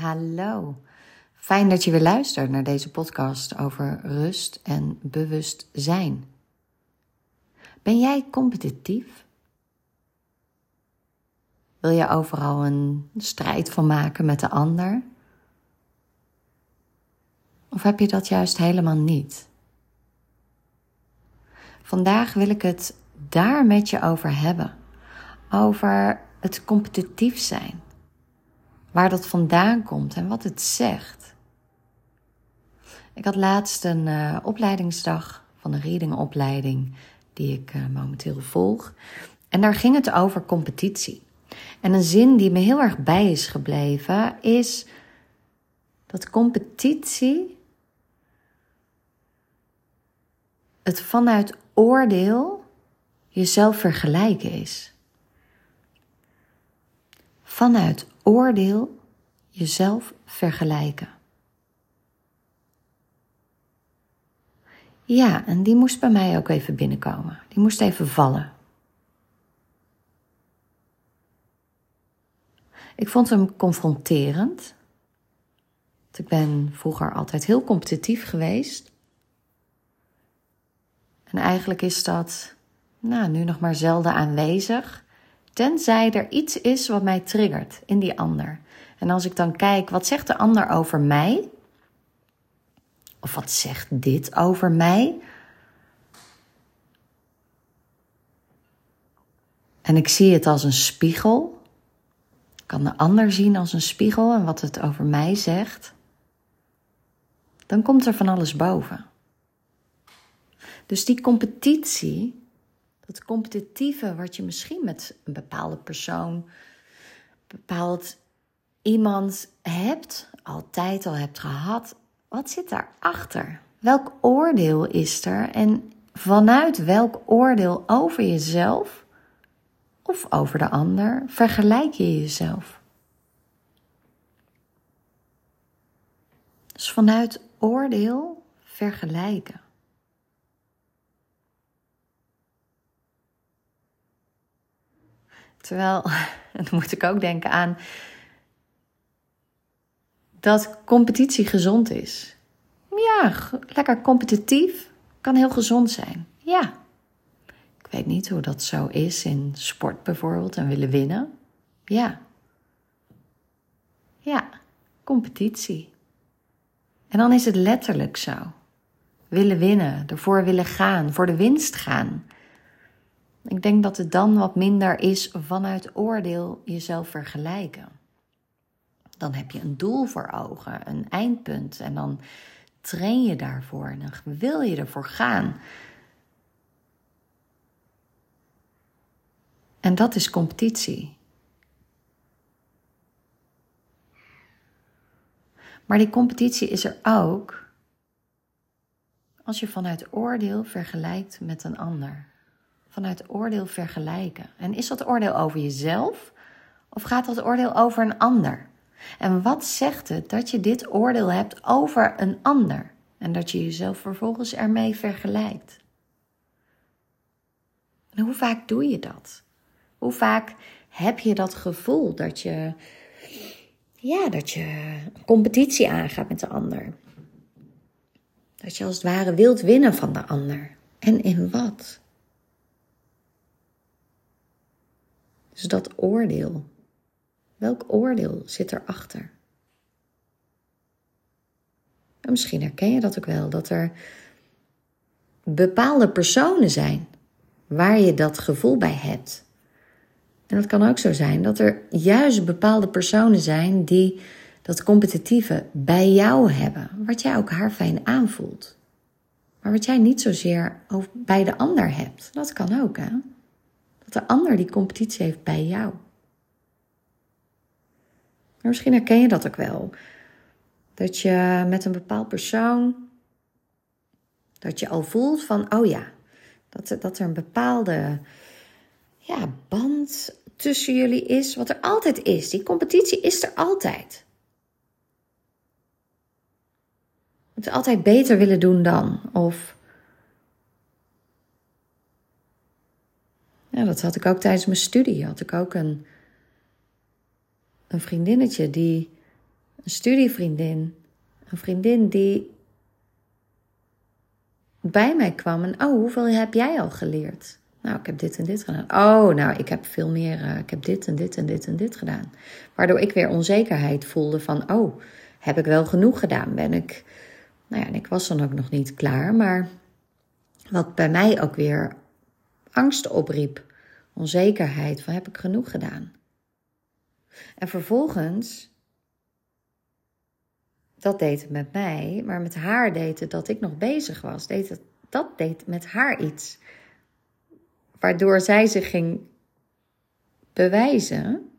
hallo. Fijn dat je weer luistert naar deze podcast over rust en bewustzijn. Ben jij competitief? Wil je overal een strijd van maken met de ander? Of heb je dat juist helemaal niet? Vandaag wil ik het daar met je over hebben. Over het competitief zijn waar dat vandaan komt en wat het zegt. Ik had laatst een uh, opleidingsdag van de readingopleiding die ik uh, momenteel volg. En daar ging het over competitie. En een zin die me heel erg bij is gebleven is dat competitie het vanuit oordeel jezelf vergelijken is. Vanuit oordeel jezelf vergelijken. Ja, en die moest bij mij ook even binnenkomen. Die moest even vallen. Ik vond hem confronterend. Ik ben vroeger altijd heel competitief geweest. En eigenlijk is dat nou, nu nog maar zelden aanwezig. Tenzij er iets is wat mij triggert in die ander. En als ik dan kijk, wat zegt de ander over mij? Of wat zegt dit over mij? En ik zie het als een spiegel. Ik kan de ander zien als een spiegel en wat het over mij zegt. Dan komt er van alles boven. Dus die competitie dat competitieve wat je misschien met een bepaalde persoon, bepaald iemand hebt, altijd al hebt gehad. Wat zit daarachter? Welk oordeel is er? En vanuit welk oordeel over jezelf of over de ander vergelijk je jezelf? Dus vanuit oordeel vergelijken. Terwijl, dan moet ik ook denken aan dat competitie gezond is. Ja, lekker competitief kan heel gezond zijn. Ja. Ik weet niet hoe dat zo is in sport bijvoorbeeld en willen winnen. Ja. Ja, competitie. En dan is het letterlijk zo. Willen winnen, ervoor willen gaan, voor de winst gaan. Ik denk dat het dan wat minder is vanuit oordeel jezelf vergelijken. Dan heb je een doel voor ogen, een eindpunt en dan train je daarvoor en dan wil je ervoor gaan. En dat is competitie. Maar die competitie is er ook als je vanuit oordeel vergelijkt met een ander vanuit oordeel vergelijken. En is dat oordeel over jezelf of gaat dat oordeel over een ander? En wat zegt het dat je dit oordeel hebt over een ander en dat je jezelf vervolgens ermee vergelijkt? En hoe vaak doe je dat? Hoe vaak heb je dat gevoel dat je, ja, dat je competitie aangaat met de ander? Dat je als het ware wilt winnen van de ander. En in wat? Dus dat oordeel. Welk oordeel zit erachter? En misschien herken je dat ook wel, dat er bepaalde personen zijn waar je dat gevoel bij hebt. En het kan ook zo zijn dat er juist bepaalde personen zijn die dat competitieve bij jou hebben, wat jij ook haar fijn aanvoelt. Maar wat jij niet zozeer bij de ander hebt. Dat kan ook, hè? Dat de ander die competitie heeft bij jou. Maar misschien herken je dat ook wel. Dat je met een bepaald persoon, dat je al voelt van, oh ja, dat, dat er een bepaalde ja, band tussen jullie is, wat er altijd is. Die competitie is er altijd. Het altijd beter willen doen dan. Of Ja, dat had ik ook tijdens mijn studie. Had ik ook een, een vriendinnetje die Een studievriendin. Een vriendin die bij mij kwam en, oh, hoeveel heb jij al geleerd? Nou, ik heb dit en dit gedaan. Oh, nou, ik heb veel meer, uh, ik heb dit en dit en dit en dit gedaan. Waardoor ik weer onzekerheid voelde van, oh, heb ik wel genoeg gedaan? Ben ik, nou ja, en ik was dan ook nog niet klaar, maar wat bij mij ook weer angst opriep. Onzekerheid van, heb ik genoeg gedaan? En vervolgens, dat deed het met mij, maar met haar deed het dat ik nog bezig was. Deed dat deed met haar iets. Waardoor zij zich ging bewijzen.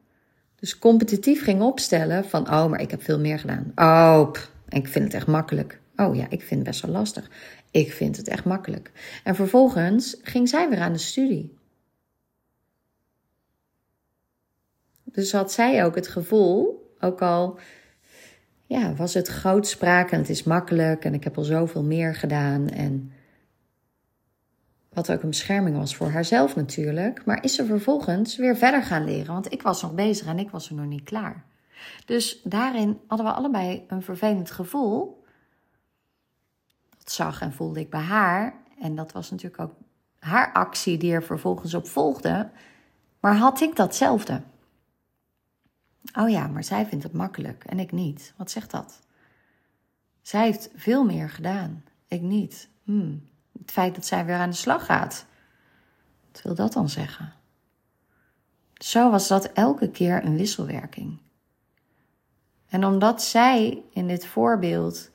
Dus competitief ging opstellen van, oh, maar ik heb veel meer gedaan. Oh, ik vind het echt makkelijk. Oh ja, ik vind het best wel lastig. Ik vind het echt makkelijk. En vervolgens ging zij weer aan de studie. Dus had zij ook het gevoel, ook al ja, was het grootspraak en het is makkelijk en ik heb al zoveel meer gedaan. En wat ook een bescherming was voor haarzelf natuurlijk. Maar is ze vervolgens weer verder gaan leren, want ik was nog bezig en ik was er nog niet klaar. Dus daarin hadden we allebei een vervelend gevoel. Zag en voelde ik bij haar. En dat was natuurlijk ook haar actie die er vervolgens op volgde. Maar had ik datzelfde? Oh ja, maar zij vindt het makkelijk en ik niet. Wat zegt dat? Zij heeft veel meer gedaan, ik niet. Hmm. Het feit dat zij weer aan de slag gaat. Wat wil dat dan zeggen? Zo was dat elke keer een wisselwerking. En omdat zij in dit voorbeeld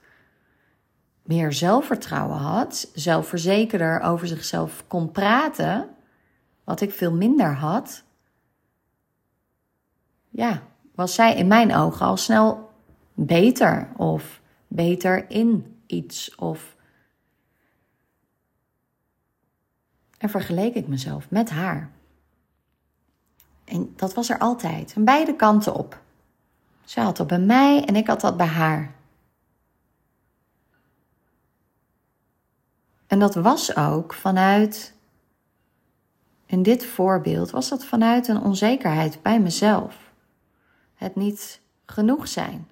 meer zelfvertrouwen had, zelfverzekerder over zichzelf kon praten, wat ik veel minder had, ja, was zij in mijn ogen al snel beter of beter in iets of en vergeleek ik mezelf met haar. En dat was er altijd, van beide kanten op. Zij had dat bij mij en ik had dat bij haar. En dat was ook vanuit, in dit voorbeeld, was dat vanuit een onzekerheid bij mezelf het niet genoeg zijn?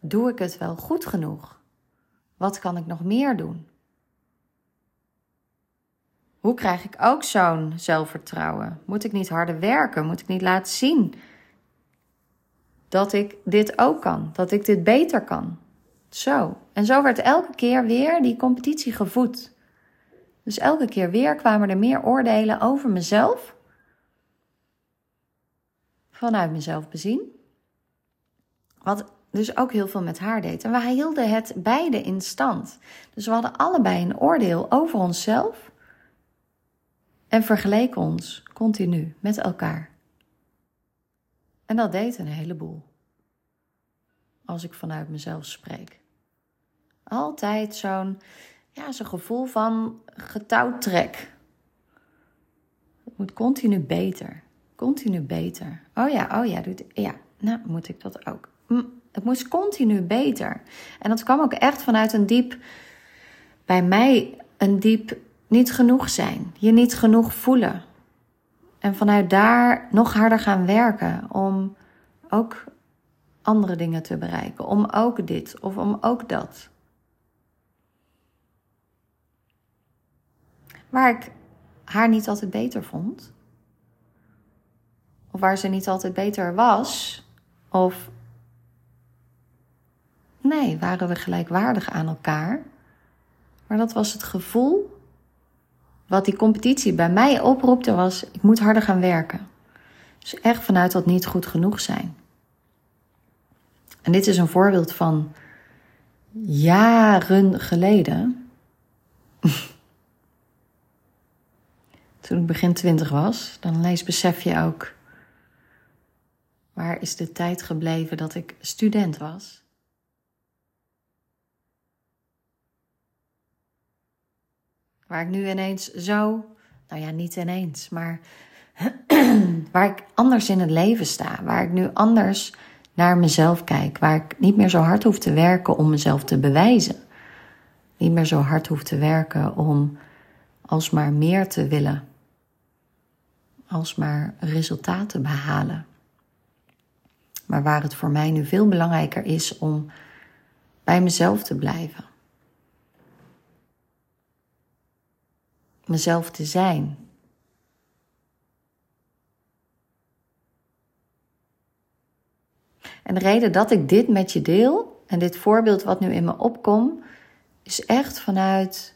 Doe ik het wel goed genoeg? Wat kan ik nog meer doen? Hoe krijg ik ook zo'n zelfvertrouwen? Moet ik niet harder werken? Moet ik niet laten zien dat ik dit ook kan? Dat ik dit beter kan? Zo. En zo werd elke keer weer die competitie gevoed. Dus elke keer weer kwamen er meer oordelen over mezelf vanuit mezelf bezien. Wat dus ook heel veel met haar deed. En we hielden het beide in stand. Dus we hadden allebei een oordeel over onszelf. En vergeleken ons continu met elkaar. En dat deed een heleboel. Als ik vanuit mezelf spreek. Altijd zo'n ja, zo'n gevoel van getouwtrek. Het moet continu beter. Continu beter. Oh ja, oh ja, doet, ja. Nou, moet ik dat ook. Het moest continu beter. En dat kwam ook echt vanuit een diep, bij mij een diep niet genoeg zijn. Je niet genoeg voelen. En vanuit daar nog harder gaan werken om ook andere dingen te bereiken. Om ook dit of om ook dat. Waar ik haar niet altijd beter vond of waar ze niet altijd beter was, of nee, waren we gelijkwaardig aan elkaar. Maar dat was het gevoel wat die competitie bij mij oproepte was, ik moet harder gaan werken. Dus echt vanuit dat niet goed genoeg zijn. En dit is een voorbeeld van jaren geleden. Toen ik begin twintig was, dan lees besef je ook Waar is de tijd gebleven dat ik student was? Waar ik nu ineens zo, nou ja, niet ineens, maar waar ik anders in het leven sta, waar ik nu anders naar mezelf kijk, waar ik niet meer zo hard hoef te werken om mezelf te bewijzen. Niet meer zo hard hoef te werken om alsmaar meer te willen, alsmaar resultaten behalen maar waar het voor mij nu veel belangrijker is om bij mezelf te blijven. Mezelf te zijn. En de reden dat ik dit met je deel en dit voorbeeld wat nu in me opkomt, is echt vanuit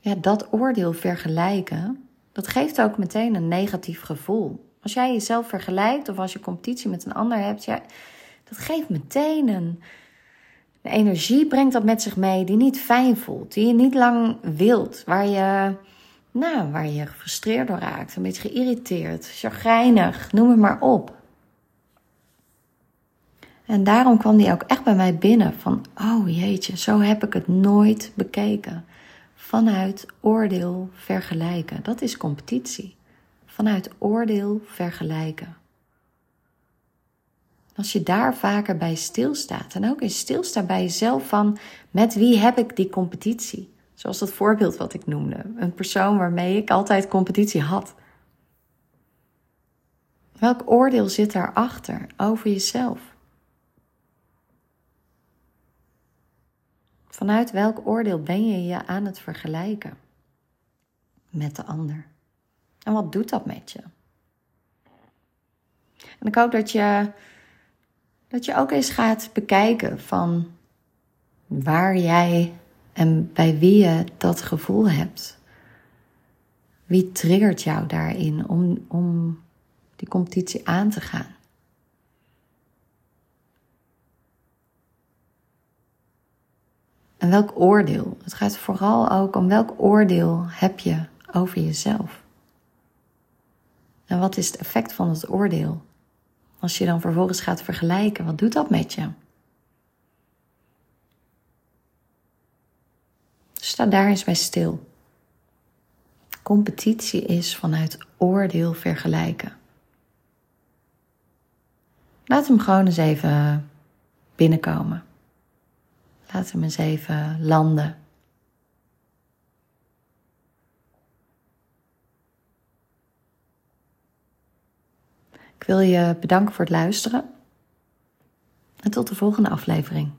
ja, dat oordeel vergelijken. Dat geeft ook meteen een negatief gevoel. Als jij jezelf vergelijkt of als je competitie met een ander hebt, ja, dat geeft meteen een, een energie, brengt dat met zich mee die niet fijn voelt, die je niet lang wilt, waar je, nou, waar je gefrustreerd door raakt, een beetje geïrriteerd, chagrijnig, noem het maar op. En daarom kwam die ook echt bij mij binnen van, oh jeetje, zo heb ik het nooit bekeken. Vanuit oordeel vergelijken, dat is competitie vanuit oordeel vergelijken. Als je daar vaker bij stilstaat en ook eens stilstaat bij jezelf van met wie heb ik die competitie? Zoals dat voorbeeld wat ik noemde. Een persoon waarmee ik altijd competitie had. Welk oordeel zit daarachter over jezelf? Vanuit welk oordeel ben je je aan het vergelijken met de ander? En wat doet dat met je? En ik hoop dat je, dat je ook eens gaat bekijken van waar jij en bij wie je dat gevoel hebt. Wie triggert jou daarin om, om die competitie aan te gaan? En welk oordeel? Het gaat vooral ook om welk oordeel heb je over jezelf? En wat is het effect van het oordeel? Als je dan vervolgens gaat vergelijken, wat doet dat met je? Sta daar eens bij stil. Competitie is vanuit oordeel vergelijken. Laat hem gewoon eens even binnenkomen. Laat hem eens even landen. Ik wil je bedanken voor het luisteren. En tot de volgende aflevering.